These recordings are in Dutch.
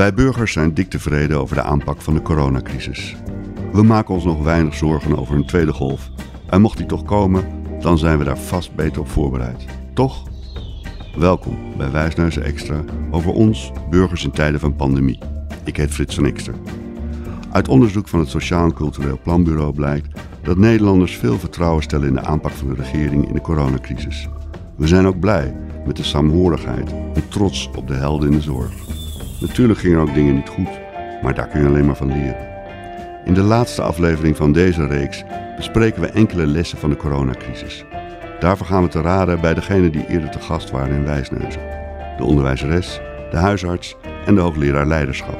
Wij burgers zijn dik tevreden over de aanpak van de coronacrisis. We maken ons nog weinig zorgen over een tweede golf. En mocht die toch komen, dan zijn we daar vast beter op voorbereid. Toch? Welkom bij Wijsneuzen Extra over ons, burgers in tijden van pandemie. Ik heet Frits van Ekster. Uit onderzoek van het Sociaal en Cultureel Planbureau blijkt dat Nederlanders veel vertrouwen stellen in de aanpak van de regering in de coronacrisis. We zijn ook blij met de saamhorigheid en trots op de helden in de zorg. Natuurlijk gingen ook dingen niet goed, maar daar kun je alleen maar van leren. In de laatste aflevering van deze reeks bespreken we enkele lessen van de coronacrisis. Daarvoor gaan we te raden bij degenen die eerder te gast waren in Wijsneuzen. De onderwijzeres, de huisarts en de hoogleraar leiderschap.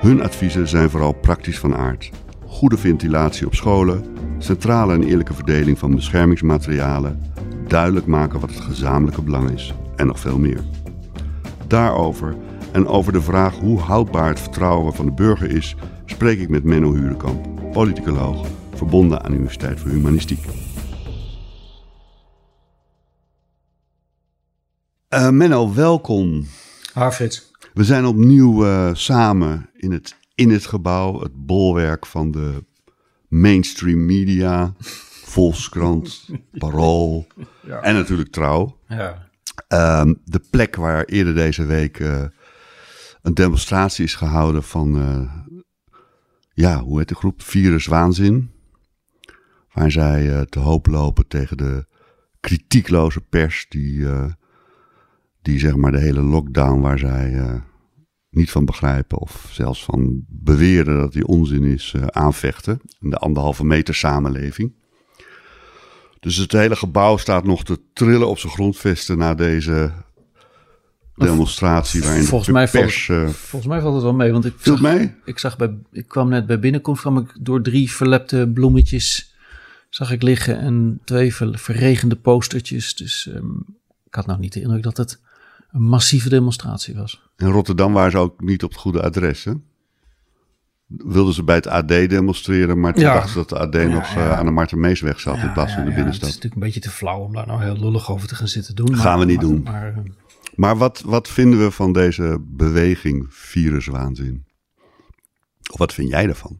Hun adviezen zijn vooral praktisch van aard. Goede ventilatie op scholen, centrale en eerlijke verdeling van beschermingsmaterialen, duidelijk maken wat het gezamenlijke belang is en nog veel meer. Daarover en over de vraag hoe houdbaar het vertrouwen van de burger is, spreek ik met Menno Hurenkamp, politicoloog, verbonden aan de Universiteit voor Humanistiek. Uh, Menno, welkom. Harfrit. We zijn opnieuw uh, samen in het, in het gebouw, het bolwerk van de mainstream media, Volkskrant, Parool ja. en natuurlijk Trouw. Ja. Uh, de plek waar eerder deze week uh, een demonstratie is gehouden van, uh, ja, hoe heet de groep? Virus Waanzin. Waar zij te hoop lopen tegen de kritiekloze pers die, die zeg maar de hele lockdown waar zij niet van begrijpen of zelfs van beweren dat die onzin is, aanvechten. De anderhalve meter samenleving. Dus het hele gebouw staat nog te trillen op zijn grondvesten na deze demonstratie. Waarin volgens, mij pers, valt, uh, volgens mij valt het wel mee. Want ik zag, mee? Ik, zag bij, ik kwam net bij binnenkomst, kwam ik door drie verlepte bloemetjes zag ik liggen en twee verregende postertjes. Dus um, ik had nou niet de indruk dat het een massieve demonstratie was. In Rotterdam waren ze ook niet op het goede adres, hè? Wilden ze bij het AD demonstreren, maar toen ja. dachten ze dat de AD nog uh, aan de Marten Meesweg zat in plaats van de binnenstad. Het is natuurlijk een beetje te flauw om daar nou heel lullig over te gaan zitten doen. Gaan we niet doen. Maar, maar, wat, wat vinden we van deze beweging viruswaanzin? Of wat vind jij ervan?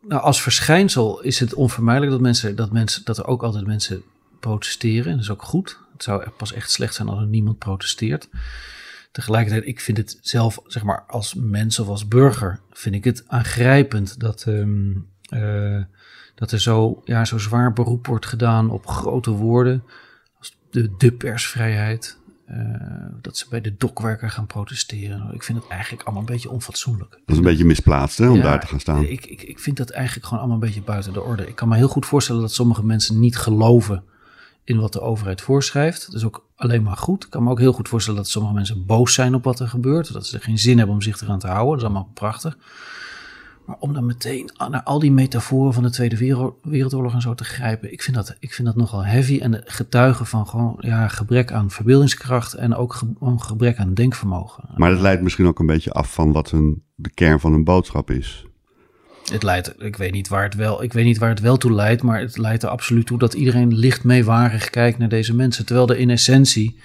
Nou, als verschijnsel is het onvermijdelijk dat, mensen, dat, mensen, dat er ook altijd mensen protesteren. Dat is ook goed. Het zou pas echt slecht zijn als er niemand protesteert. Tegelijkertijd, ik vind het zelf, zeg maar, als mens of als burger, vind ik het aangrijpend dat, um, uh, dat er zo, ja, zo zwaar beroep wordt gedaan op grote woorden. De, de persvrijheid. Uh, dat ze bij de dokwerker gaan protesteren. Ik vind het eigenlijk allemaal een beetje onfatsoenlijk. Dat is een beetje misplaatst hè, om daar te gaan staan. Ik, ik, ik vind dat eigenlijk gewoon allemaal een beetje buiten de orde. Ik kan me heel goed voorstellen dat sommige mensen niet geloven in wat de overheid voorschrijft. Dat is ook alleen maar goed. Ik kan me ook heel goed voorstellen dat sommige mensen boos zijn op wat er gebeurt. Dat ze er geen zin hebben om zich eraan te houden. Dat is allemaal prachtig. Maar om dan meteen naar al die metaforen van de Tweede Wereldoorlog en zo te grijpen, ik vind dat, ik vind dat nogal heavy. En de getuigen van gewoon ja, gebrek aan verbeeldingskracht en ook ge, gebrek aan denkvermogen. Maar het leidt misschien ook een beetje af van wat hun, de kern van hun boodschap is. Het leidt, ik weet niet waar het wel, ik weet niet waar het wel toe leidt, maar het leidt er absoluut toe dat iedereen licht meewarig kijkt naar deze mensen. Terwijl er in essentie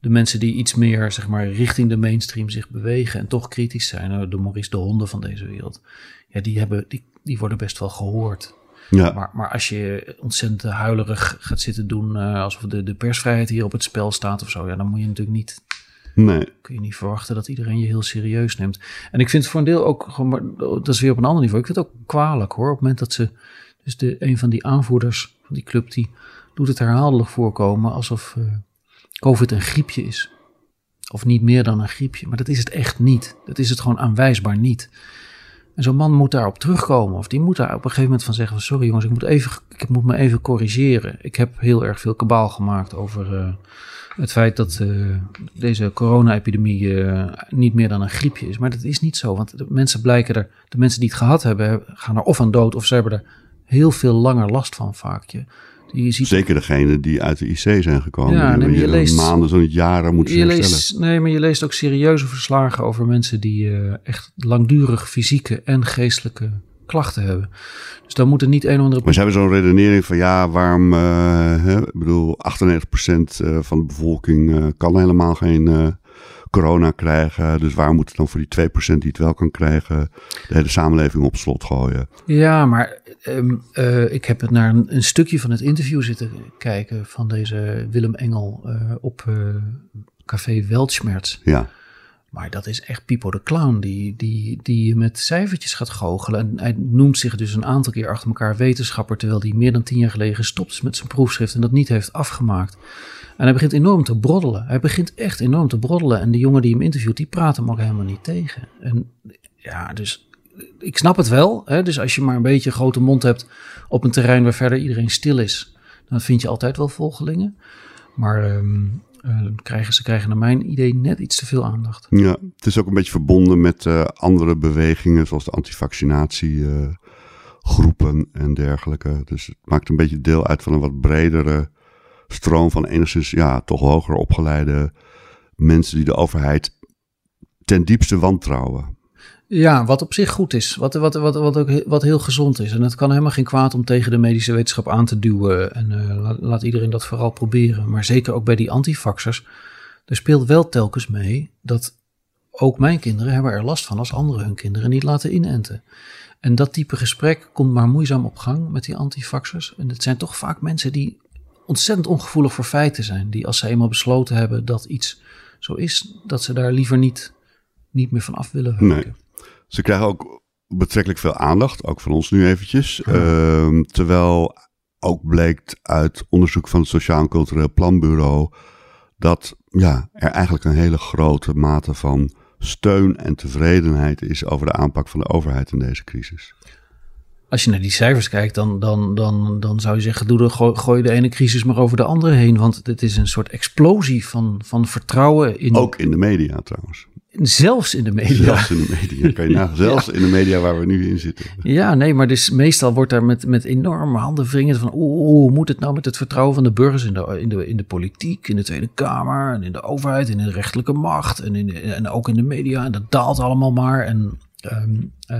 de mensen die iets meer, zeg maar, richting de mainstream zich bewegen en toch kritisch zijn, nou, de Maurice de Honden van deze wereld, ja, die, hebben, die, die worden best wel gehoord. Ja. Maar, maar als je ontzettend huilerig gaat zitten doen, uh, alsof de, de persvrijheid hier op het spel staat of zo, ja, dan moet je natuurlijk niet Nee. Kun je niet verwachten dat iedereen je heel serieus neemt. En ik vind het voor een deel ook gewoon, dat is weer op een ander niveau. Ik vind het ook kwalijk hoor. Op het moment dat ze, dus de, een van die aanvoerders van die club, die doet het herhaaldelijk voorkomen alsof uh, COVID een griepje is. Of niet meer dan een griepje. Maar dat is het echt niet. Dat is het gewoon aanwijsbaar niet. En zo'n man moet daarop terugkomen. Of die moet daar op een gegeven moment van zeggen: Sorry jongens, ik moet, even, ik moet me even corrigeren. Ik heb heel erg veel kabaal gemaakt over. Uh, het feit dat uh, deze corona-epidemie uh, niet meer dan een griepje is. Maar dat is niet zo, want de mensen blijken er, de mensen die het gehad hebben, gaan er of aan dood of ze hebben er heel veel langer last van vaak. Je, je ziet Zeker degene die uit de IC zijn gekomen. Ja, nee, je, je leest, maanden, zo niet jaren moeten je leest, Nee, maar je leest ook serieuze verslagen over mensen die uh, echt langdurig fysieke en geestelijke klachten hebben. Dus dan moet er niet een of andere... Maar ze hebben zo'n redenering van ja, waarom... Uh, hè, ik bedoel, 98% eh, van de bevolking uh, kan helemaal geen corona krijgen. Dus waar moet het dan voor die 2% die het wel kan krijgen, de hele samenleving op slot gooien? Ja, maar ehm, eh, ik heb het naar een, een, stukje van het interview zitten kijken van deze Willem Engel uh, op uh, Café Weltschmerz. Ja. Maar dat is echt Pipo de Clown, die, die, die met cijfertjes gaat goochelen. En hij noemt zich dus een aantal keer achter elkaar wetenschapper, terwijl hij meer dan tien jaar geleden gestopt is met zijn proefschrift en dat niet heeft afgemaakt. En hij begint enorm te broddelen. Hij begint echt enorm te broddelen. En de jongen die hem interviewt, die praat hem ook helemaal niet tegen. En ja, dus ik snap het wel. Hè? Dus als je maar een beetje een grote mond hebt op een terrein waar verder iedereen stil is, dan vind je altijd wel volgelingen. Maar um, uh, krijgen, ze krijgen naar mijn idee net iets te veel aandacht. Ja, het is ook een beetje verbonden met uh, andere bewegingen, zoals de antivaccinatiegroepen uh, en dergelijke. Dus het maakt een beetje deel uit van een wat bredere stroom van enigszins ja, toch hoger opgeleide mensen die de overheid ten diepste wantrouwen. Ja, wat op zich goed is. Wat, wat, wat, wat, ook, wat heel gezond is. En het kan helemaal geen kwaad om tegen de medische wetenschap aan te duwen. En uh, laat, laat, iedereen dat vooral proberen. Maar zeker ook bij die antifaxers. Er speelt wel telkens mee dat ook mijn kinderen hebben er last van als anderen hun kinderen niet laten inenten. En dat type gesprek komt maar moeizaam op gang met die antifaxers. En het zijn toch vaak mensen die ontzettend ongevoelig voor feiten zijn. Die als ze eenmaal besloten hebben dat iets zo is, dat ze daar liever niet, niet meer van af willen wijken. Nee. Ze krijgen ook betrekkelijk veel aandacht, ook van ons nu eventjes. Ja. Uh, terwijl ook bleek uit onderzoek van het Sociaal en Cultureel Planbureau dat ja, er eigenlijk een hele grote mate van steun en tevredenheid is over de aanpak van de overheid in deze crisis. Als je naar die cijfers kijkt, dan, dan, dan, dan zou je zeggen: doe de, gooi, gooi de ene crisis maar over de andere heen. Want het is een soort explosie van, van vertrouwen. In... Ook in de media trouwens. Zelfs in de media. Zelfs in de media, kan je nagaan. Zelfs ja. in de media waar we nu in zitten. Ja, nee, maar dus meestal wordt daar met, met enorme handen van... hoe moet het nou met het vertrouwen van de burgers in de, in, de, in de politiek, in de Tweede Kamer... en in de overheid, in de rechterlijke macht en, in en ook in de media. En dat daalt allemaal maar. En... Um, uh,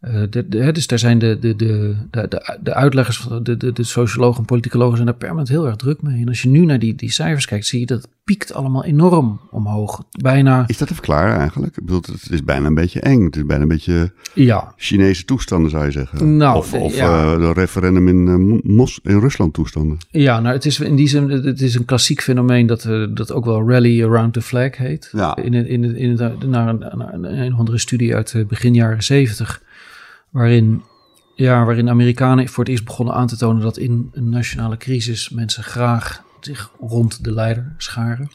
uh, de, de, dus daar zijn de, de, de, de, de uitleggers, de, de, de sociologen en politicologen zijn daar permanent heel erg druk mee. En als je nu naar die, die cijfers kijkt, zie je dat het piekt allemaal enorm omhoog. Bijna... Is dat te verklaren eigenlijk? Ik bedoel, het is bijna een beetje eng. Het is bijna een beetje ja. Chinese toestanden, zou je zeggen. Nou, of of ja. uh, de referendum in, uh, Mos in Rusland toestanden. Ja, nou, het is in die zin, het is een klassiek fenomeen dat, dat ook wel rally around the flag heet. Ja. In, in, in, in, naar, een, naar een, een andere studie uit begin jaren zeventig waarin, ja, waarin Amerikanen voor het eerst begonnen aan te tonen dat in een nationale crisis mensen graag zich rond de leider scharen.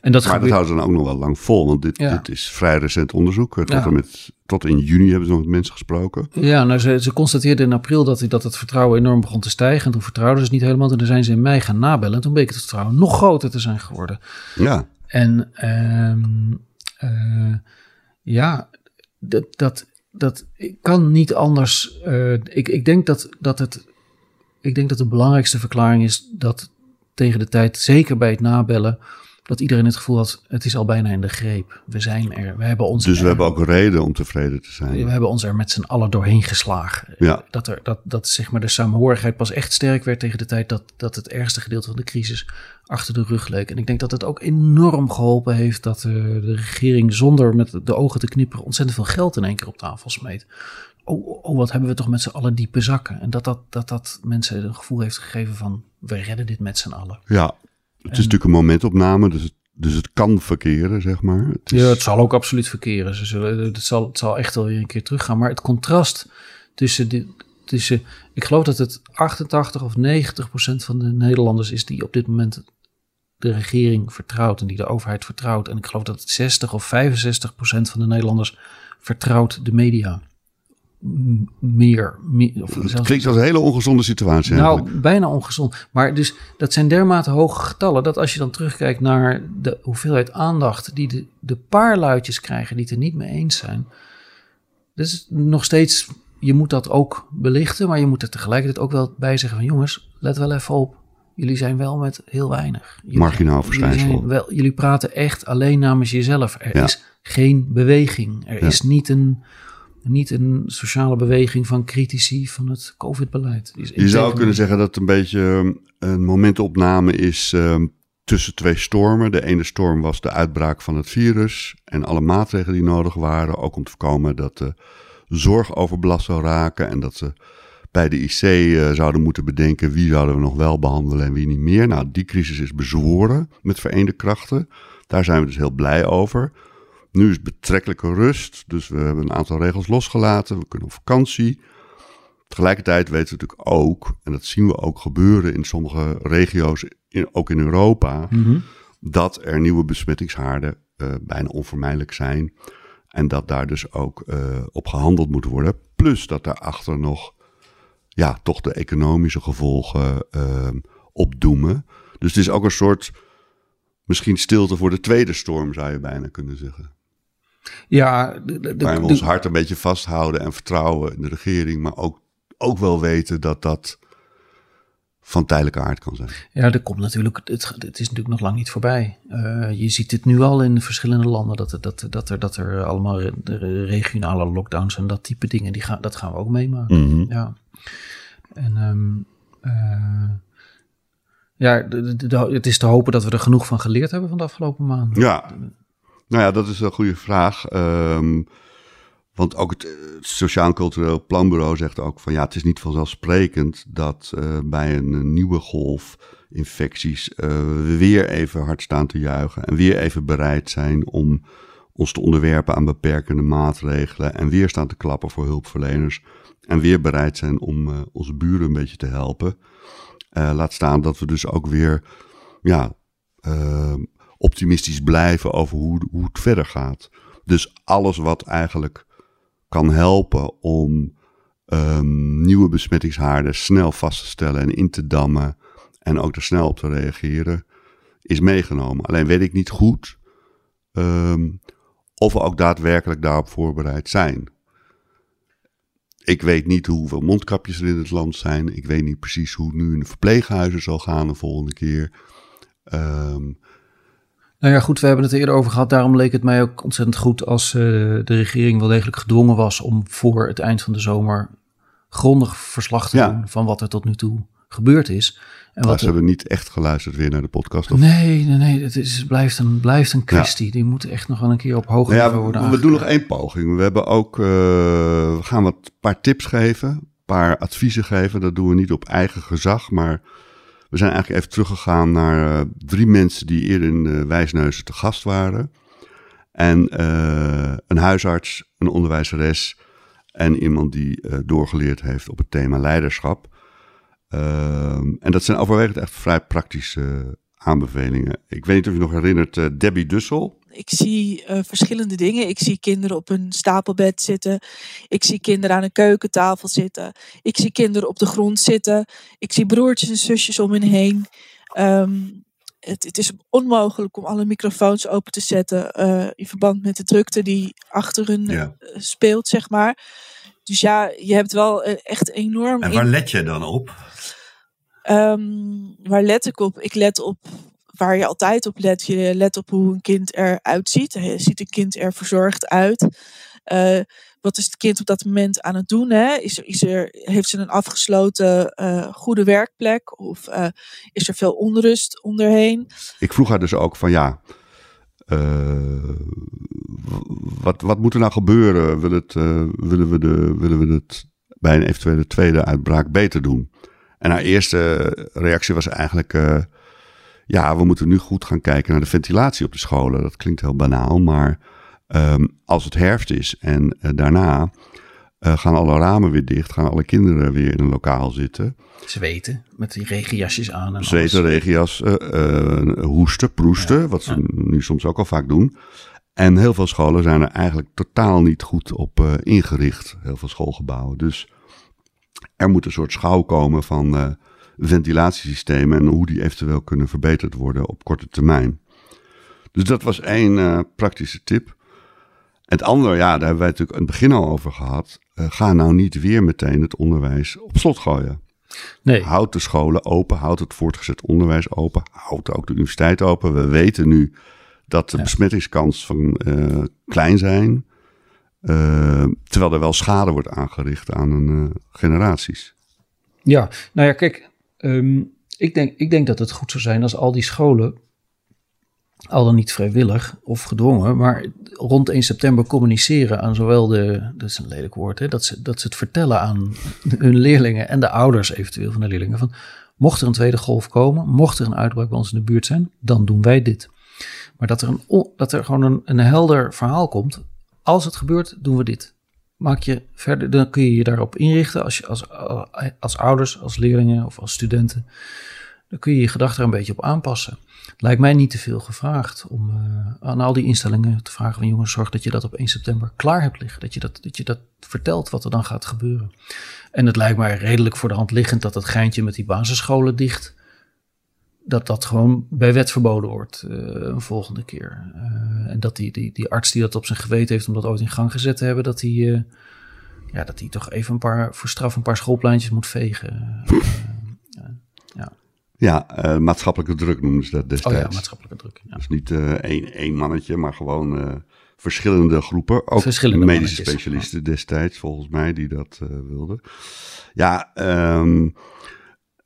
En dat maar gebeurt... dat houden ze dan ook nog wel lang vol, want dit, ja. dit is vrij recent onderzoek. Tot, ja. met, tot in juni hebben ze nog met mensen gesproken. Ja, nou, ze, ze constateerden in april dat, dat het vertrouwen enorm begon te stijgen. En toen vertrouwden ze het niet helemaal. En toen zijn ze in mei gaan nabellen. En toen bleek het vertrouwen nog groter te zijn geworden. Ja. En um, uh, ja, dat, dat, dat kan niet anders. Uh, ik, ik, denk dat, dat het. Ik denk dat de belangrijkste verklaring is dat tegen de tijd, zeker bij het nabellen, dat iedereen het gevoel had: het is al bijna in de greep. We zijn er. We hebben ons. Dus er, we hebben ook reden om tevreden te zijn. We hebben ons er met z'n allen doorheen geslagen. Ja. Dat, er, dat, dat zeg maar de samenhorigheid pas echt sterk werd tegen de tijd dat, dat het ergste gedeelte van de crisis achter de rug leek. En ik denk dat het ook enorm geholpen heeft dat uh, de regering zonder met de ogen te knipperen ontzettend veel geld in één keer op tafel smeet. Oh, oh, wat hebben we toch met z'n allen diepe zakken. En dat dat, dat dat mensen een gevoel heeft gegeven van we redden dit met z'n allen. Ja, het is natuurlijk een momentopname, dus het, dus het kan verkeren, zeg maar. Het is... Ja, het zal ook absoluut verkeren. Ze zullen, het, zal, het zal echt wel weer een keer teruggaan. Maar het contrast tussen, de, tussen ik geloof dat het 88 of 90 procent van de Nederlanders is die op dit moment de regering vertrouwt en die de overheid vertrouwt. En ik geloof dat het 60 of 65 procent van de Nederlanders vertrouwt de media. Meer. meer of het klinkt als een hele ongezonde situatie. Nou, eigenlijk. bijna ongezond. Maar dus dat zijn dermate hoge getallen dat als je dan terugkijkt naar de hoeveelheid aandacht die de, de paar luidjes krijgen die het er niet mee eens zijn. Dus nog steeds, je moet dat ook belichten, maar je moet er tegelijkertijd ook wel bij zeggen van jongens, let wel even op Jullie zijn wel met heel weinig. Jullie, Marginaal verschijnsel. Jullie, wel, jullie praten echt alleen namens jezelf. Er ja. is geen beweging. Er ja. is niet een, niet een sociale beweging van critici van het COVID-beleid. Je zou kunnen zeggen dat het een beetje een momentopname is uh, tussen twee stormen. De ene storm was de uitbraak van het virus en alle maatregelen die nodig waren. Ook om te voorkomen dat de zorg overbelast zou raken en dat ze bij de IC uh, zouden moeten bedenken wie zouden we nog wel behandelen en wie niet meer. Nou, die crisis is bezworen met vereende krachten. Daar zijn we dus heel blij over. Nu is betrekkelijke rust, dus we hebben een aantal regels losgelaten. We kunnen op vakantie. Tegelijkertijd weten we natuurlijk ook, en dat zien we ook gebeuren in sommige regio's, in, ook in Europa, Mhm. dat er nieuwe besmettingshaarden uh, bijna onvermijdelijk zijn. En dat daar dus ook uh, op gehandeld moet worden. Plus dat daarachter nog, ja, toch de economische gevolgen uh, opdoemen. Dus het is ook een soort, misschien stilte voor de tweede storm, zou je bijna kunnen zeggen. Ja, de, we ons hart een beetje vasthouden en vertrouwen in de regering, maar ook, ook wel weten dat dat van tijdelijke aard kan zijn. Ja, er komt natuurlijk, het, het is natuurlijk nog lang niet voorbij. Uh, je ziet dit nu al in verschillende landen, dat, dat, dat, er, dat er allemaal re, regionale lockdowns en dat type dingen, die gaan, dat gaan we ook meemaken. Mm -hmm. Ja. En um, uh, ja, het is te hopen dat we er genoeg van geleerd hebben van de afgelopen maanden. Ja, nou ja, dat is een goede vraag. Um, want ook het, het Sociaal en Cultureel Planbureau zegt ook van ja, het is niet vanzelfsprekend dat uh, bij een, nieuwe golf infecties we weer even hard staan te juichen en weer even bereid zijn om ons te onderwerpen aan beperkende maatregelen en weer staan te klappen voor hulpverleners en weer bereid zijn om uh, onze buren een beetje te helpen. Laat staan dat we dus ook weer ja, optimistisch blijven over hoe, hoe het verder gaat. Dus alles wat eigenlijk kan helpen om um, nieuwe besmettingshaarden snel vast te stellen en in te dammen en ook er snel op te reageren, is meegenomen. Alleen weet ik niet goed um, of we ook daadwerkelijk daarop voorbereid zijn. Ik weet niet hoeveel mondkapjes er in het land zijn. Ik weet niet precies hoe het nu in de verpleeghuizen zal gaan de volgende keer. Um, nou ja, goed, we hebben het er eerder over gehad. Daarom leek het mij ook ontzettend goed als uh, de regering wel degelijk gedwongen was om voor het eind van de zomer grondig verslag te Ja. doen van wat er tot nu toe gebeurd is. En Maar wat ze er- hebben niet echt geluisterd weer naar de podcast. Of... Nee, nee, nee. Het is, blijft, een, blijft een kwestie. Die moet echt nog wel een keer op hoger Nou ja, worden we, we doen nog één poging. We hebben ook, eh, we gaan wat paar tips geven, een paar adviezen geven. Dat doen we niet op eigen gezag, maar we zijn eigenlijk even teruggegaan naar eh, drie mensen die eerder in uh, Wijsneuzen te gast waren. En eh, een huisarts, een onderwijzeres en iemand die eh, doorgeleerd heeft op het thema leiderschap. Ehm, en dat zijn overwegend echt vrij praktische aanbevelingen. Ik weet niet of je nog herinnert, eh, Debbie Dussel. Ik zie uh, verschillende dingen. Ik zie kinderen op een stapelbed zitten. Ik zie kinderen aan een keukentafel zitten. Ik zie kinderen op de grond zitten. Ik zie broertjes en zusjes om hen heen. Um, het, het, is onmogelijk om alle microfoons open te zetten uh, in verband met de drukte die achter hun Ja. uh, speelt, zeg maar. Dus ja, je hebt wel eh, echt enorm. En waar let je dan op? Um, waar let ik op? Ik let op waar je altijd op let. Je let op hoe een kind eruit ziet. Ziet een kind er verzorgd uit. Uh, wat is het kind op dat moment aan het doen? Hè? Is is er, heeft ze een afgesloten uh, goede werkplek? Of uh, is er veel onrust onderheen? Ik vroeg haar dus ook van ja, wat, wat moet er nou gebeuren? Wil het, willen, we de, willen we het bij een eventuele tweede uitbraak beter doen? En haar eerste reactie was eigenlijk, ja, we moeten nu goed gaan kijken naar de ventilatie op de scholen. Dat klinkt heel banaal, maar um, als het herfst is en uh, daarna uh, gaan alle ramen weer dicht, gaan alle kinderen weer in een lokaal zitten. Zweten, met die regenjasjes aan. En Zweten, alles. regenjas, uh, hoesten, proesten, ja, wat ze ja. nu soms ook al vaak doen. En heel veel scholen zijn er eigenlijk totaal niet goed op ingericht, heel veel schoolgebouwen. Dus er moet een soort schouw komen van ventilatiesystemen en hoe die eventueel kunnen verbeterd worden op korte termijn. Dus dat was één uh, praktische tip. Het andere, ja, daar hebben wij natuurlijk in het begin al over gehad. Uh, ga nou niet weer meteen het onderwijs op slot gooien. Nee. Houd de scholen open, houd het voortgezet onderwijs open, houd ook de universiteit open. We weten nu dat de ja. besmettingskans van uh, klein zijn. Uh, terwijl er wel schade wordt aangericht aan een generaties. Ja, nou ja, kijk, um, ik, denk, ik denk dat het goed zou zijn als al die scholen al dan niet vrijwillig of gedwongen, maar rond 1 september communiceren aan zowel de, dat is een lelijk woord, hè, dat, ze, dat het vertellen aan hun leerlingen en de ouders eventueel van de leerlingen van, mocht er een tweede golf komen, mocht er een uitbraak bij ons in de buurt zijn, dan doen wij dit. Maar dat er, een, dat er gewoon een, een helder verhaal komt, als het gebeurt, doen we dit. Maak je verder, dan kun je je daarop inrichten als, je, als, als ouders, als leerlingen of als studenten. Dan kun je je gedachten er een beetje op aanpassen. Lijkt mij niet te veel gevraagd om uh, aan al die instellingen te vragen van jongens, zorg dat je dat op 1 september klaar hebt liggen. Dat je dat, dat je dat vertelt wat er dan gaat gebeuren. En het lijkt mij redelijk voor de hand liggend dat dat geintje met die basisscholen dicht, dat dat gewoon bij wet verboden wordt uh, een volgende keer. Uh, en dat die, die, die arts die dat op zijn geweten heeft om dat ooit in gang gezet te hebben, dat die, ja, dat die toch even een paar, voor straf een paar schoolpleintjes moet vegen. ja. Ja, maatschappelijke druk noemen ze dat destijds. Oh ja, maatschappelijke druk. Ja. Dus niet één, één mannetje, maar gewoon verschillende groepen. Ook verschillende medische specialisten destijds, volgens mij, die dat wilden. Ja, um,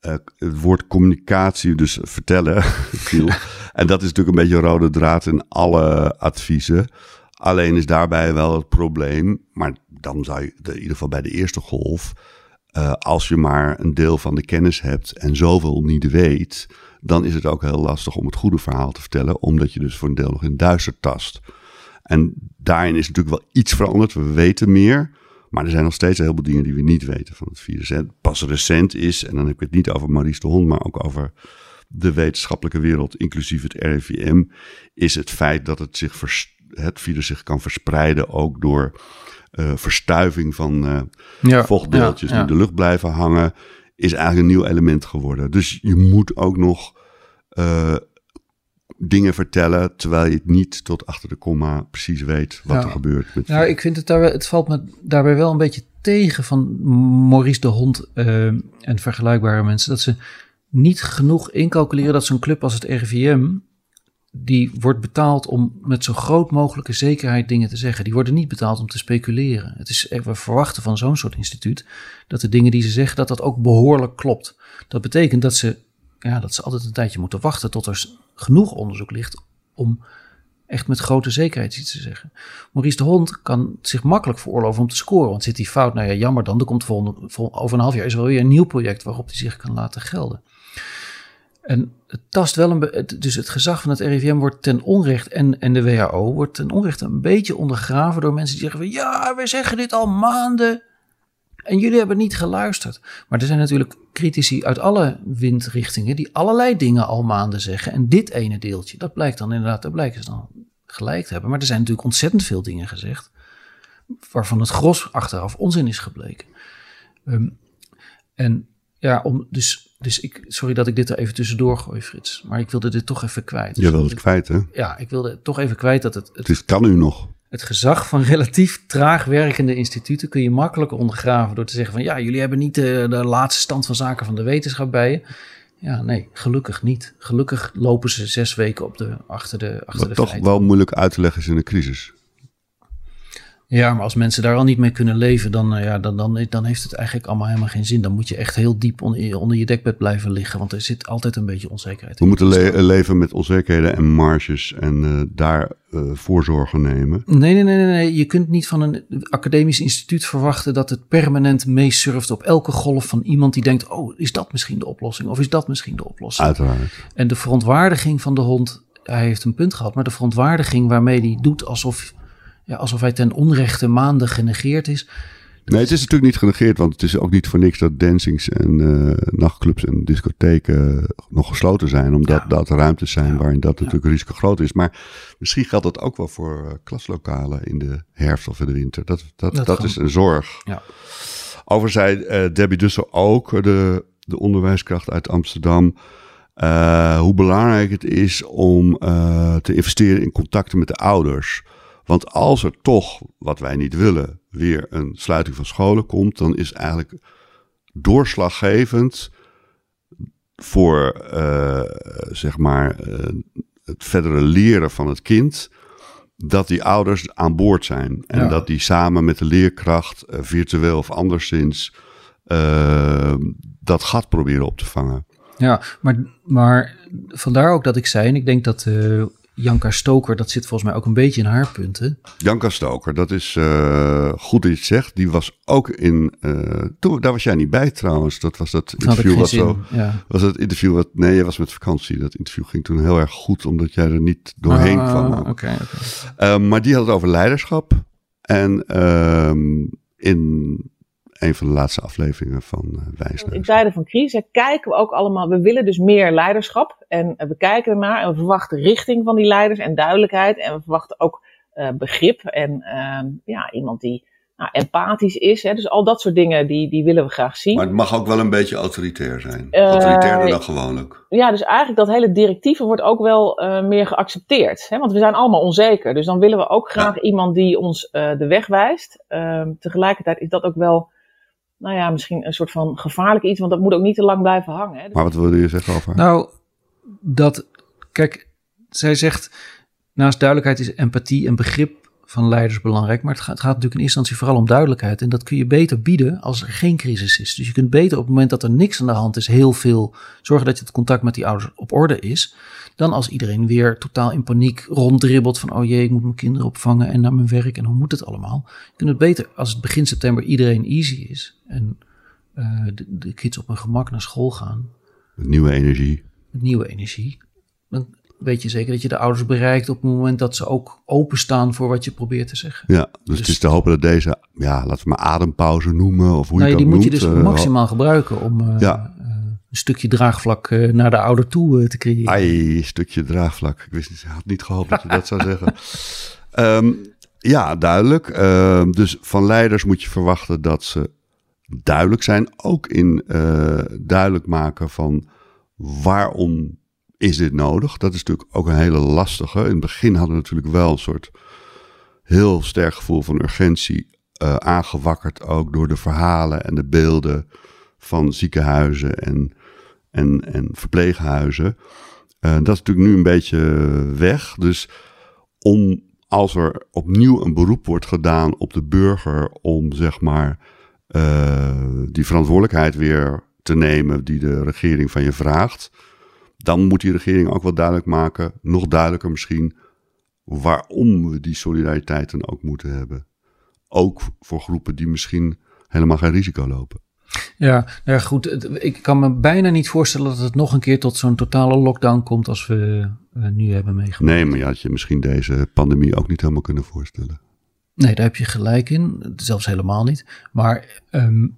het woord communicatie, dus vertellen, viel. en dat is natuurlijk een beetje een rode draad in alle adviezen. Alleen is daarbij wel het probleem, maar dan zou je in ieder geval bij de eerste golf uh, als je maar een deel van de kennis hebt en zoveel niet weet, dan is het ook heel lastig om het goede verhaal te vertellen, omdat je dus voor een deel nog in duister tast. En daarin is natuurlijk wel iets veranderd. We weten meer, maar er zijn nog steeds een heleboel dingen die we niet weten van het virus. En pas recent is, en dan heb ik het niet over Maurice de Hond, maar ook over de wetenschappelijke wereld, inclusief het RIVM, is het feit dat het, zich het virus zich kan verspreiden ook door uh, verstuiving van uh, ja, vochtdeeltjes ja, ja. die in de lucht blijven hangen, is eigenlijk een nieuw element geworden. Dus je moet ook nog uh, dingen vertellen, terwijl je het niet tot achter de komma precies weet wat er gebeurt. Met nou, ik vind het, daar, het valt me daarbij wel een beetje tegen van Maurice de Hond en vergelijkbare mensen, dat ze niet genoeg incalculeren dat zo'n club als het RIVM die wordt betaald om met zo groot mogelijke zekerheid dingen te zeggen. Die worden niet betaald om te speculeren. Het is, we verwachten van zo'n soort instituut dat de dingen die ze zeggen, dat dat ook behoorlijk klopt. Dat betekent dat ze, ja, dat ze altijd een tijdje moeten wachten tot er genoeg onderzoek ligt om echt met grote zekerheid iets te zeggen. Maurice de Hond kan zich makkelijk veroorloven om te scoren. Want zit die fout, nou ja, jammer dan. Er komt volgende, vol, over een half jaar is er weer een nieuw project waarop hij zich kan laten gelden. En het tast wel een. Dus het gezag van het RIVM wordt ten onrecht. En, en de WHO wordt ten onrechte een beetje ondergraven door mensen die zeggen: van ja, wij zeggen dit al maanden. En jullie hebben niet geluisterd. Maar er zijn natuurlijk critici uit alle windrichtingen die allerlei dingen al maanden zeggen. En dit ene deeltje, dat blijkt dan inderdaad, dat blijken ze dan gelijk te hebben. Maar er zijn natuurlijk ontzettend veel dingen gezegd. Waarvan het gros achteraf onzin is gebleken. Um, en ja, om, dus, dus ik, sorry dat ik dit er even tussendoor gooi, Frits. Maar ik wilde dit toch even kwijt. Je wilde het kwijt, hè? Ja, ik wilde toch even kwijt dat het... Het, het kan u nog. Het gezag van relatief traag werkende instituten kun je makkelijk ondergraven door te zeggen van ja, jullie hebben niet de, de laatste stand van zaken van de wetenschap bij je. Ja, nee, gelukkig niet. Gelukkig lopen ze zes weken op de, achter de achter Wat de toch feiten. wel moeilijk uit te leggen is in een crisis. Ja, maar als mensen daar al niet mee kunnen leven, dan, uh, ja, dan, dan, dan heeft het eigenlijk allemaal helemaal geen zin. Dan moet je echt heel diep onder, onder je dekbed blijven liggen, want er zit altijd een beetje onzekerheid We in. moeten le leven met onzekerheden en marges en uh, daar uh, voorzorgen nemen. Nee, nee, nee, nee, nee. Je kunt niet van een academisch instituut verwachten dat het permanent meesurft op elke golf van iemand die denkt: oh, is dat misschien de oplossing? Of is dat misschien de oplossing? Uiteraard. En de verontwaardiging van de hond, hij heeft een punt gehad, maar de verontwaardiging waarmee hij doet alsof ja, alsof hij ten onrechte maanden genegeerd is. Nee, het is natuurlijk niet genegeerd, want het is ook niet voor niks dat dancings en uh, nachtclubs en discotheken nog gesloten zijn, omdat ja. dat ruimtes zijn ja. waarin dat ja. natuurlijk risico groot is. Maar misschien geldt dat ook wel voor uh, klaslokalen in de herfst of in de winter. Dat, dat, dat, dat is een zorg. Ja. Over zei uh, Debbie Dussel ook, de, de onderwijskracht uit Amsterdam, hoe belangrijk het is om te investeren in contacten met de ouders. Want als er toch, wat wij niet willen, weer een sluiting van scholen komt, dan is eigenlijk doorslaggevend voor uh, zeg maar uh, het verdere leren van het kind. Dat die ouders aan boord zijn. En ja. dat die samen met de leerkracht, uh, virtueel of anderszins, dat gat proberen op te vangen. Ja, maar, maar vandaar ook dat ik zei, en ik denk dat Janka Stoker, dat zit volgens mij ook een beetje in haar punten. Janka Stoker, dat is uh, goed dat je het zegt. Die was ook in. Uh, toen, daar was jij niet bij trouwens. Dat was dat interview was zo. Ja. Was het interview wat. Nee, je was met vakantie. Dat interview ging toen heel erg goed, omdat jij er niet doorheen ah, kwam. Oké. Okay, uh, maar die had het over leiderschap. En ehm, in een van de laatste afleveringen van uh, Wijsneus. In tijden van crisis kijken we ook allemaal, we willen dus meer leiderschap. En we kijken ernaar en we verwachten richting van die leiders en duidelijkheid. En we verwachten ook uh, begrip en uh, ja, iemand die nou, empathisch is. Hè. Dus al dat soort dingen, die, die willen we graag zien. Maar het mag ook wel een beetje autoritair zijn. Uh, Autoritairder dan gewoonlijk. Ja, dus eigenlijk dat hele directieve wordt ook wel uh, meer geaccepteerd. Hè. Want we zijn allemaal onzeker. Dus dan willen we ook graag ja. iemand die ons uh, de weg wijst. Ehm, tegelijkertijd is dat ook wel nou ja, misschien een soort van gevaarlijk iets, want dat moet ook niet te lang blijven hangen. Hè? Dus maar wat wilde je zeggen over? Nou, dat, kijk, zij zegt, naast duidelijkheid is empathie en begrip van leiders belangrijk, maar het gaat, het gaat natuurlijk in eerste instantie vooral om duidelijkheid. En dat kun je beter bieden als er geen crisis is. Dus je kunt beter op het moment dat er niks aan de hand is, heel veel zorgen dat je het contact met die ouders op orde is. Dan als iedereen weer totaal in paniek ronddribbelt van, oh jee, ik moet mijn kinderen opvangen en naar mijn werk en hoe moet het allemaal. Je kunt het beter als het begin september iedereen easy is en uh, de, de kids op hun gemak naar school gaan. Met nieuwe energie. Met nieuwe energie. Dan weet je zeker dat je de ouders bereikt op het moment dat ze ook openstaan voor wat je probeert te zeggen. Ja, dus, dus het is te hopen dat deze, ja, laten we maar adempauze noemen of hoe nou, je dat die moet noemt, je dus uh, maximaal gebruiken om Ja. uh, een stukje draagvlak uh, naar de ouder toe te creëren. Ai, stukje draagvlak. Ik wist niet, had niet gehoopt dat je dat zou zeggen. Um, ja, duidelijk. Um, dus van leiders moet je verwachten dat ze duidelijk zijn. Ook in duidelijk maken van waarom is dit nodig. Dat is natuurlijk ook een hele lastige. In het begin hadden we natuurlijk wel een soort heel sterk gevoel van urgentie. Uh, aangewakkerd ook door de verhalen en de beelden van ziekenhuizen en, en, en verpleeghuizen. Uh, dat is natuurlijk nu een beetje weg. Dus om, als er opnieuw een beroep wordt gedaan op de burger om zeg maar uh, die verantwoordelijkheid weer te nemen die de regering van je vraagt, dan moet die regering ook wel duidelijk maken, nog duidelijker misschien, waarom we die solidariteit dan ook moeten hebben. Ook voor groepen die misschien helemaal geen risico lopen. Ja, nou ja, goed. Ik kan me bijna niet voorstellen dat het nog een keer tot zo'n totale lockdown komt als we uh, nu hebben meegemaakt. Nee, maar je had je misschien deze pandemie ook niet helemaal kunnen voorstellen. Nee, daar heb je gelijk in. Zelfs helemaal niet. Maar um,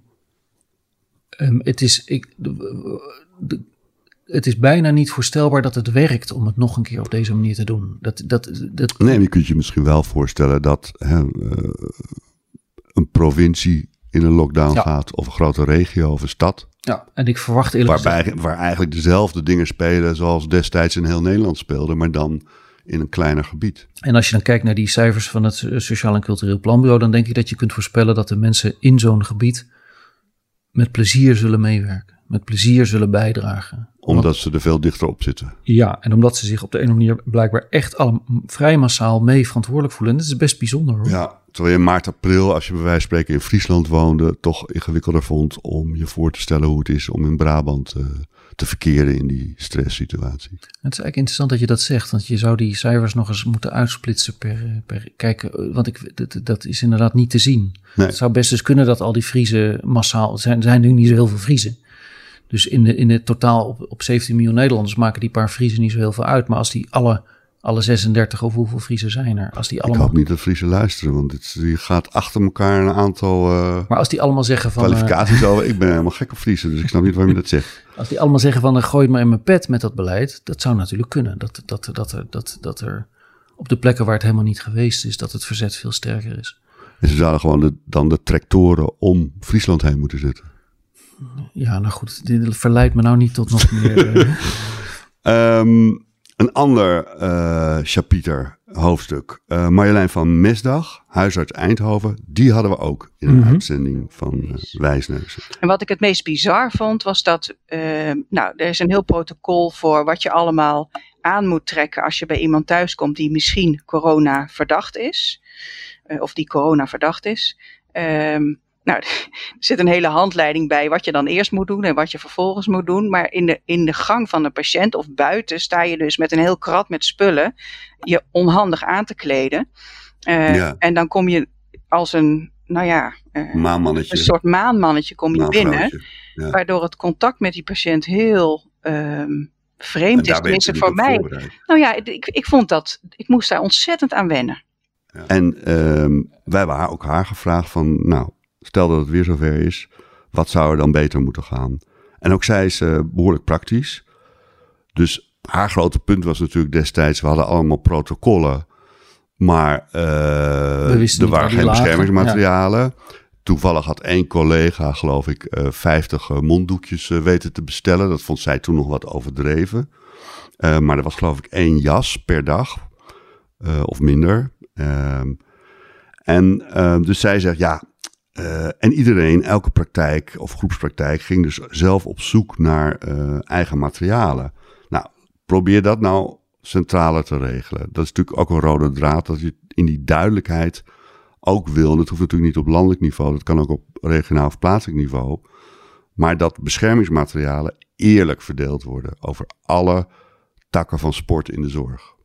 um, het is. Ik, de, de, het is bijna niet voorstelbaar dat het werkt om het nog een keer op deze manier te doen. Dat, dat, dat... Nee, maar je kunt je misschien wel voorstellen dat hè, uh, een provincie in een lockdown ja. gaat, of een grote regio of een stad. Ja, en ik verwacht eerlijk Waarbij, gezegd... Waar eigenlijk dezelfde dingen spelen zoals destijds in heel Nederland speelden, maar dan in een kleiner gebied. En als je dan kijkt naar die cijfers van het Sociaal en Cultureel Planbureau, dan denk ik dat je kunt voorspellen dat de mensen in zo'n gebied met plezier zullen meewerken, met plezier zullen bijdragen. Omdat, ze er veel dichter op zitten. Ja, en omdat ze zich op de een of andere manier blijkbaar echt al vrij massaal mee verantwoordelijk voelen. En dat is best bijzonder hoor. Ja, terwijl je in maart, april, als je bij wijze van spreken in Friesland woonde, toch ingewikkelder vond om je voor te stellen hoe het is om in Brabant uh, te verkeren in die stresssituatie. Het is eigenlijk interessant dat je dat zegt, want je zou die cijfers nog eens moeten uitsplitsen per, per kijken, want ik, dat, dat is inderdaad niet te zien. Nee. Het zou best dus kunnen dat al die Friesen massaal, zijn, zijn nu niet zo heel veel Friesen. Dus in, de, in het totaal op, op 17 miljoen Nederlanders maken die paar Friesen niet zo heel veel uit. Maar als die alle, alle 36 of hoeveel Friesen zijn er, als die allemaal... Ik hoop niet dat Friesen luisteren, want het, die gaat achter elkaar een aantal uh, Maar als die allemaal zeggen van... Kwalificaties uh, over. Ik ben helemaal gek op Friesen, dus ik snap niet waarom je dat zegt. Als die allemaal zeggen van, gooi het maar in mijn pet met dat beleid. Dat zou natuurlijk kunnen. Dat, dat, dat, er, dat, dat er op de plekken waar het helemaal niet geweest is, dat het verzet veel sterker is. En ze zouden gewoon de, dan de tractoren om Friesland heen moeten zetten. Ja, nou goed, dit verleidt me nou niet tot nog meer. uh... um, een ander uh, chapiter, hoofdstuk. Uh, Marjolein van Mesdag, huisarts Eindhoven, die hadden we ook in een mm -hmm. uitzending van uh, Wijsneuzen. En wat ik het meest bizar vond, was dat, nou, er is een heel protocol voor wat je allemaal aan moet trekken als je bij iemand thuiskomt die misschien corona verdacht is. of die corona verdacht is. Um, nou, er zit een hele handleiding bij wat je dan eerst moet doen en wat je vervolgens moet doen. Maar in de, in de gang van een patiënt of buiten sta je dus met een heel krat met spullen je onhandig aan te kleden. Uh, Ja. En dan kom je als een, nou ja, uh, Maanmannetje. een soort maanmannetje kom je binnen. Ja. Waardoor het contact met die patiënt heel um, vreemd is. Tenminste voor mij. Nou ja, ik, ik vond dat, ik moest daar ontzettend aan wennen. En ehm, wij hebben haar, ook haar gevraagd van, nou, stel dat het weer zover is, wat zou er dan beter moeten gaan? En ook zij is eh, behoorlijk praktisch. Dus haar grote punt was natuurlijk destijds, we hadden allemaal protocollen, maar eh, er waren geen beschermingsmaterialen. Toevallig had één collega, geloof ik, eh 50 eh, monddoekjes weten te bestellen. Dat vond zij toen nog wat overdreven. Maar er was geloof ik één jas per dag, of minder. Ehm, en dus zij zegt, ja, eh, en iedereen, elke praktijk of groepspraktijk, ging dus zelf op zoek naar eh, eigen materialen. Nou, probeer dat nou centraler te regelen. Dat is natuurlijk ook een rode draad, dat je in die duidelijkheid ook wil. Dat hoeft natuurlijk niet op landelijk niveau, dat kan ook op regionaal of plaatselijk niveau. Maar dat beschermingsmaterialen eerlijk verdeeld worden over alle takken van sport in de zorg.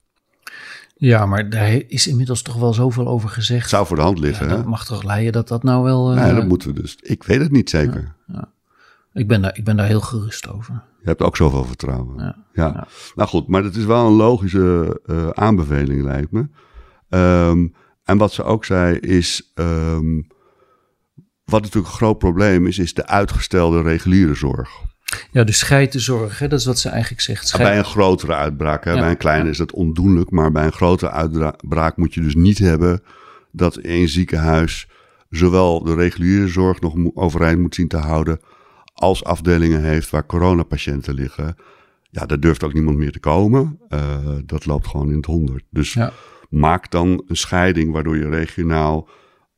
Ja, maar daar is inmiddels toch wel zoveel over gezegd. Het zou voor de hand Ja, liggen, hè? dat mag toch leiden dat dat nou wel... Nee, dat moeten we dus. Ik weet het niet zeker. ik, ben daar, ik ben daar heel gerust over. Je hebt ook zoveel vertrouwen. Ja. Ja. Ja. Nou goed, maar het is wel een logische eh, aanbeveling, lijkt me. Ehm, en wat ze ook zei is. ehm, wat natuurlijk een groot probleem is, is de uitgestelde reguliere zorg. Ja, dus de zorg, hè? dat is wat ze eigenlijk zegt. Scheid- Bij een grotere uitbraak, hè? Ja, bij een kleine is dat ondoenlijk, maar bij een grotere uitbraak moet je dus niet hebben dat één ziekenhuis zowel de reguliere zorg nog overeind moet zien te houden, als afdelingen heeft waar coronapatiënten liggen. Ja, daar durft ook niemand meer te komen. Eh, dat loopt gewoon in het honderd. Dus Ja. maak dan een scheiding waardoor je regionaal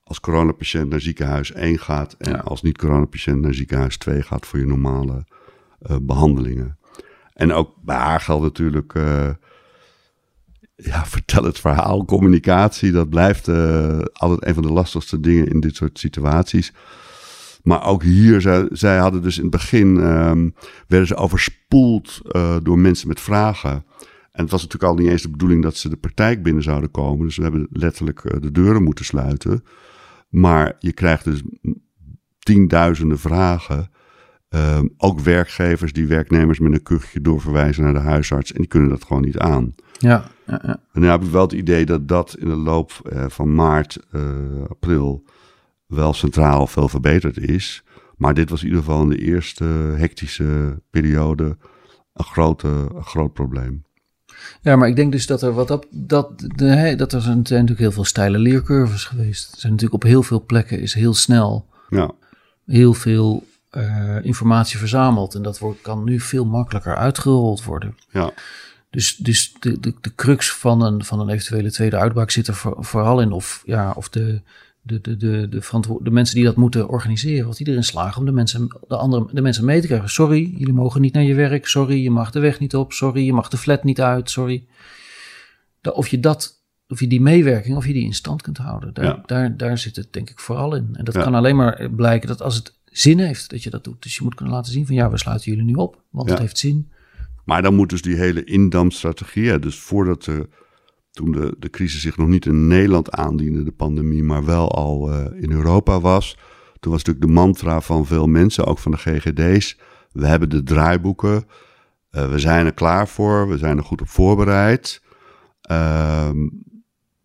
als coronapatiënt naar ziekenhuis 1 gaat en Ja. als niet-coronapatiënt naar ziekenhuis 2 gaat voor je normale behandelingen. En ook bij haar geldt natuurlijk, eh, ja, vertel het verhaal, communicatie, dat blijft eh, altijd een van de lastigste dingen in dit soort situaties. Maar ook hier, zij, zij hadden dus in het begin, ehm, werden ze overspoeld eh, door mensen met vragen. En het was natuurlijk al niet eens de bedoeling dat ze de praktijk binnen zouden komen. Dus we hebben letterlijk eh, de deuren moeten sluiten. Maar je krijgt dus tienduizenden vragen. Ehm, ook werkgevers die werknemers met een kuchje doorverwijzen naar de huisarts. En die kunnen dat gewoon niet aan. Ja, ja, ja. En nu heb ik wel het idee dat dat in de loop eh, van maart, eh, april wel centraal veel verbeterd is. Maar dit was in ieder geval in de eerste hectische periode een, grote, een groot probleem. ja, maar ik denk dus dat er wat dat, dat, de, dat er zijn natuurlijk heel veel steile leercurves geweest. Er zijn natuurlijk op heel veel plekken is heel snel Ja, heel veel eh, informatie verzameld. En dat wordt, kan nu veel makkelijker uitgerold worden. ja, Dus, dus de, de, de crux van een, van een eventuele tweede uitbraak zit er voor- vooral in of, ja, of de, de, de, de, de, de mensen die dat moeten organiseren, of die erin slagen om de mensen, de, andere, de mensen mee te krijgen. Sorry, jullie mogen niet naar je werk. Sorry, je mag de weg niet op. Sorry, je mag de flat niet uit. Sorry. Of je dat, of je die meewerking, of je die in stand kunt houden. Daar, Ja. daar, daar zit het denk ik vooral in. En dat Ja. kan alleen maar blijken dat als het zin heeft dat je dat doet. Dus je moet kunnen laten zien van ja, we sluiten jullie nu op, want het heeft zin. Maar dan moet dus die hele indampstrategie, hè, dus voordat de, toen de, de crisis zich nog niet in Nederland aandiende, de pandemie, maar wel al eh, in Europa was. Toen was natuurlijk de mantra van veel mensen, ook van de GGD's. We hebben de draaiboeken, eh, we zijn er klaar voor, we zijn er goed op voorbereid. Ehm,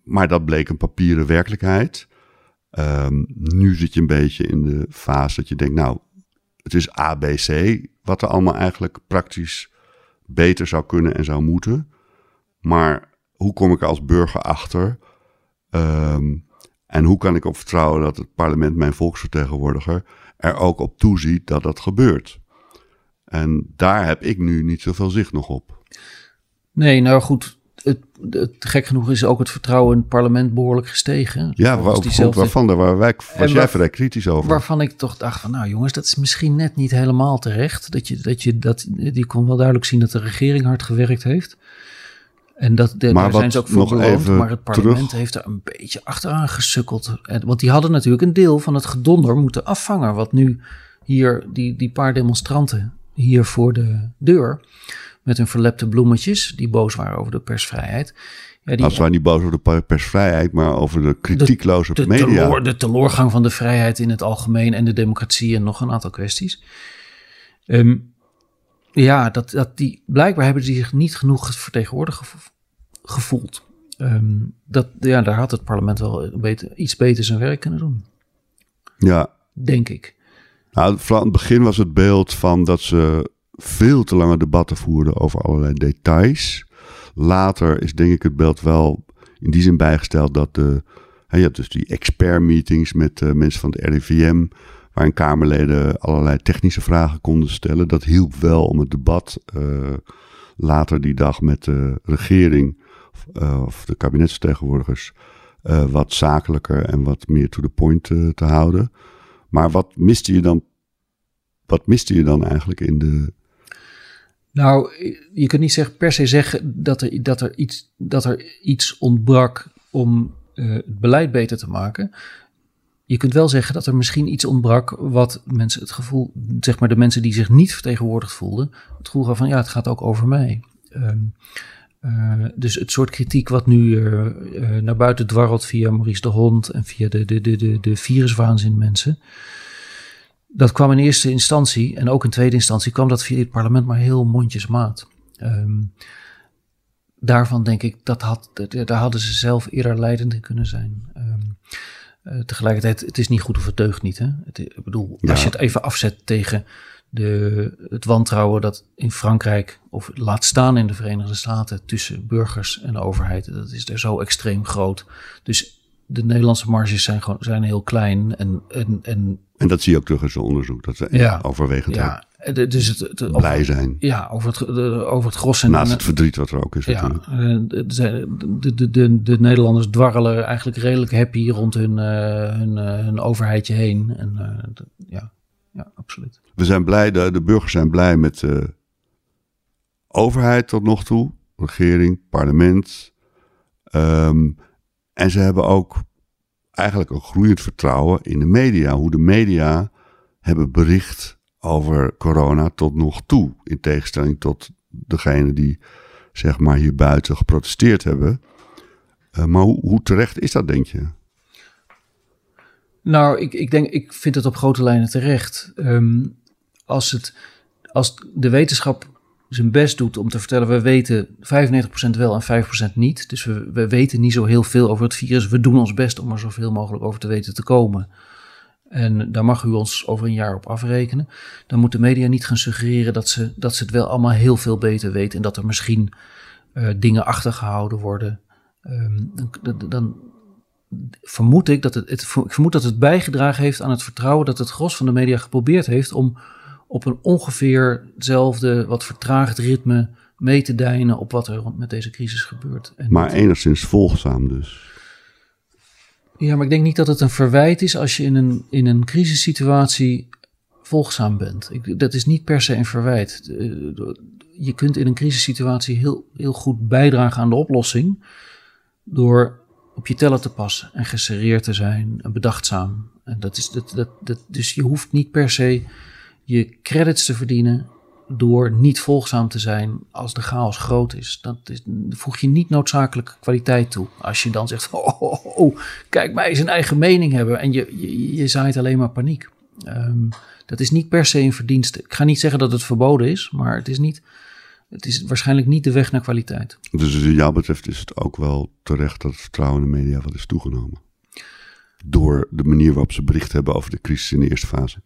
maar dat bleek een papieren werkelijkheid. Ehm, nu zit je een beetje in de fase dat je denkt, nou, het is ABC, wat er allemaal eigenlijk praktisch beter zou kunnen en zou moeten. Maar hoe kom ik als burger achter? Ehm, en hoe kan ik op vertrouwen dat het parlement, mijn volksvertegenwoordiger, er ook op toeziet dat dat gebeurt? En daar heb ik nu niet zoveel zicht nog op. Nee, nou goed. Het, het, gek genoeg is ook het vertrouwen in het parlement behoorlijk gestegen. Ja, waar, diezelfde- waarvan daar waar wij, was jij vrij kritisch over. Waarvan ik toch dacht van, nou jongens, dat is misschien net niet helemaal terecht. Dat je, dat je, dat, die kon wel duidelijk zien dat de regering hard gewerkt heeft. En dat, de, Maar daar zijn ze ook voor beloond, maar het parlement terug- heeft er een beetje achteraan gesukkeld. En- Want die hadden natuurlijk een deel van het gedonder moeten afvangen. Wat nu hier, die, die paar demonstranten hier voor de deur, met hun verlepte bloemetjes, die boos waren over de persvrijheid. Ja, die, Nou, ze waren niet boos over de per- persvrijheid, maar over de kritiekloze de, media. teloor, de teloorgang van de vrijheid in het algemeen en de democratie en nog een aantal kwesties. Ehm, ja, dat, dat die, blijkbaar hebben die zich niet genoeg vertegenwoordigd gevo- gevoeld. Ehm, dat, ja, daar had het parlement wel beter, iets beter zijn werk kunnen doen, Ja, denk ik. nou, vooral aan het begin was het beeld van dat ze veel te lange debatten voerden over allerlei details. Later is denk ik het beeld wel in die zin bijgesteld dat de, je had dus die expert-meetings met eh, mensen van het RIVM, waarin Kamerleden allerlei technische vragen konden stellen. Dat hielp wel om het debat eh, later die dag met de regering eh, of de kabinetsvertegenwoordigers eh, wat zakelijker en wat meer to the point eh, te houden. Maar wat miste je dan? Wat miste je dan eigenlijk in de. Nou, je kunt niet zeggen, per se zeggen dat er, dat er, iets, dat er iets ontbrak om eh, het beleid beter te maken. Je kunt wel zeggen dat er misschien iets ontbrak wat mensen het gevoel, zeg maar de mensen die zich niet vertegenwoordigd voelden, het gevoel van ja, het gaat ook over mij. Ehm, eh, dus het soort kritiek wat nu eh, naar buiten dwarrelt via Maurice de Hond en via de, de, de, de, de viruswaanzin mensen. Dat kwam in eerste instantie en ook in tweede instantie kwam dat via het parlement maar heel mondjesmaat. Ehm daarvan denk ik, dat had, daar hadden ze zelf eerder leidend in kunnen zijn. Ehm, eh, tegelijkertijd, het is niet goed of het deugt niet. Hè? Het, ik bedoel, Ja. als je het even afzet tegen de, het wantrouwen dat in Frankrijk, of laat staan in de Verenigde Staten, tussen burgers en de overheid, dat is er zo extreem groot. Dus de Nederlandse marges zijn, gewoon, zijn heel klein. En, en, en En dat zie je ook terug in zo'n onderzoek. Dat ze Ja. overwegend ja, dus het, het, blij zijn. ja, over het, de- over het gros en Naast het verdriet wat er ook is. ja, eh, de, de, de, de, de Nederlanders dwarrelen eigenlijk redelijk happy rond hun, eh, hun, eh, hun overheidje heen. En ja, ja, absoluut. We zijn blij, de, de burgers zijn blij met de overheid tot nog toe. Regering, parlement. Ehm, en ze hebben ook eigenlijk een groeiend vertrouwen in de media. Hoe de media hebben bericht over corona tot nog toe. In tegenstelling tot degene die zeg maar hier buiten geprotesteerd hebben. Eh, maar hoe, hoe terecht is dat, denk je? Nou, ik, ik denk, ik vind het op grote lijnen terecht. Ehm, als, het, als de wetenschap zijn best doet om te vertellen, we weten 95% wel en 5% niet. Dus we, we weten niet zo heel veel over het virus. We doen ons best om er zoveel mogelijk over te weten te komen. En daar mag u ons over een jaar op afrekenen. Dan moet de media niet gaan suggereren dat ze, dat ze het wel allemaal heel veel beter weten. En dat er misschien eh, dingen achtergehouden worden. Ehm, dan, dan, vermoed ik dat het, het, ik vermoed dat het bijgedragen heeft aan het vertrouwen dat het gros van de media geprobeerd heeft om op een ongeveer hetzelfde, wat vertraagd ritme mee te deinen op wat er met deze crisis gebeurt. En Maar enigszins volgzaam dus. ja, maar ik denk niet dat het een verwijt is als je in een, in een crisissituatie volgzaam bent. Ik, dat is niet per se een verwijt. Eh, Je kunt in een crisissituatie heel, heel goed bijdragen aan de oplossing door op je tellen te passen en geserreerd te zijn en bedachtzaam. En dat is, dat, dat, dat, dus je hoeft niet per se je credits te verdienen door niet volgzaam te zijn als de chaos groot is. Dat is, voeg je niet noodzakelijk kwaliteit toe. Als je dan zegt, oh, oh, oh, oh, kijk mij zijn eigen mening hebben. En je, je, je zaait alleen maar paniek. Ehm, dat is niet per se een verdienste. Ik ga niet zeggen dat het verboden is, maar het is, niet, het is waarschijnlijk niet de weg naar kwaliteit. Dus wat jou betreft is het ook wel terecht dat het vertrouwen in de media wat is toegenomen. Door de manier waarop ze bericht hebben over de crisis in de eerste fase.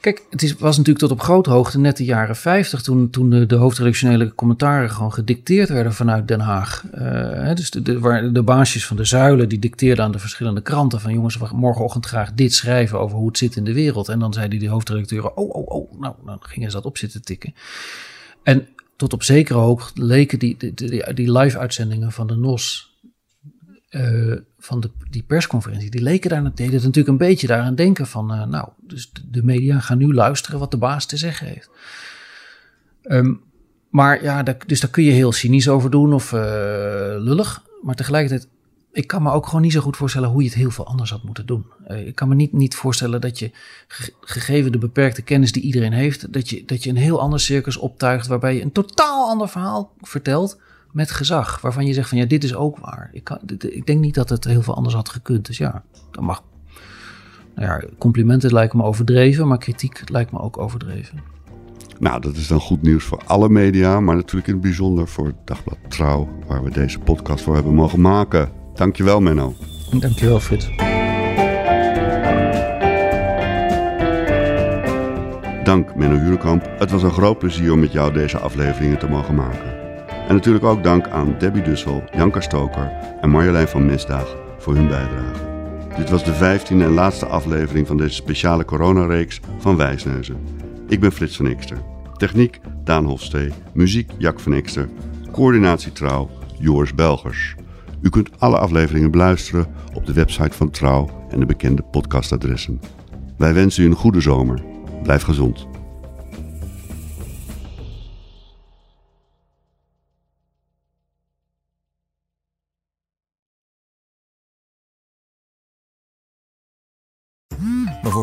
Kijk, het is, was natuurlijk tot op grote hoogte net de jaren 50, toen, toen de, de hoofdredactionele commentaren gewoon gedicteerd werden vanuit Den Haag. Eh, dus de, de, waar de baasjes van de zuilen die dicteerden aan de verschillende kranten van jongens, we morgenochtend graag dit schrijven over hoe het zit in de wereld. En dan zeiden die hoofdredacteuren, oh, oh, oh, nou, dan gingen ze dat op zitten tikken. En tot op zekere hoogte leken die, die, die, die live-uitzendingen van de NOS eh, van de, die persconferentie, die leken daar deden het natuurlijk een beetje daaraan denken van, eh, nou, dus de, media gaan nu luisteren wat de baas te zeggen heeft. Ehm, Maar ja, dus daar kun je heel cynisch over doen of uh, lullig. Maar tegelijkertijd, ik kan me ook gewoon niet zo goed voorstellen hoe je het heel veel anders had moeten doen. Ik kan me niet, niet voorstellen dat je, gegeven de beperkte kennis die iedereen heeft, dat je, dat je een heel ander circus optuigt waarbij je een totaal ander verhaal vertelt met gezag. Waarvan je zegt van ja, dit is ook waar. Ik, kan, ik denk niet dat het heel veel anders had gekund. Dus ja, dat mag. Nou ja, complimenten lijken me overdreven, maar kritiek lijkt me ook overdreven. Nou, dat is dan goed nieuws voor alle media, maar natuurlijk in het bijzonder voor het Dagblad Trouw, waar we deze podcast voor hebben mogen maken. Dankjewel, Menno. Dankjewel, Frits. Dank, Menno Hurekamp. Het was een groot plezier om met jou deze afleveringen te mogen maken. En natuurlijk ook dank aan Debbie Dussel, Janka Stoker en Marjolein van Misdaag voor hun bijdrage. Dit was de vijftiende en laatste aflevering van deze speciale coronareeks van Wijsneuzen. Ik ben Frits van Ikster. Techniek Daan Hofstee. Muziek Jack van Ikster. Coördinatie Trouw Joris Belgers. U kunt alle afleveringen beluisteren op de website van Trouw en de bekende podcastadressen. Wij wensen u een goede zomer. Blijf gezond.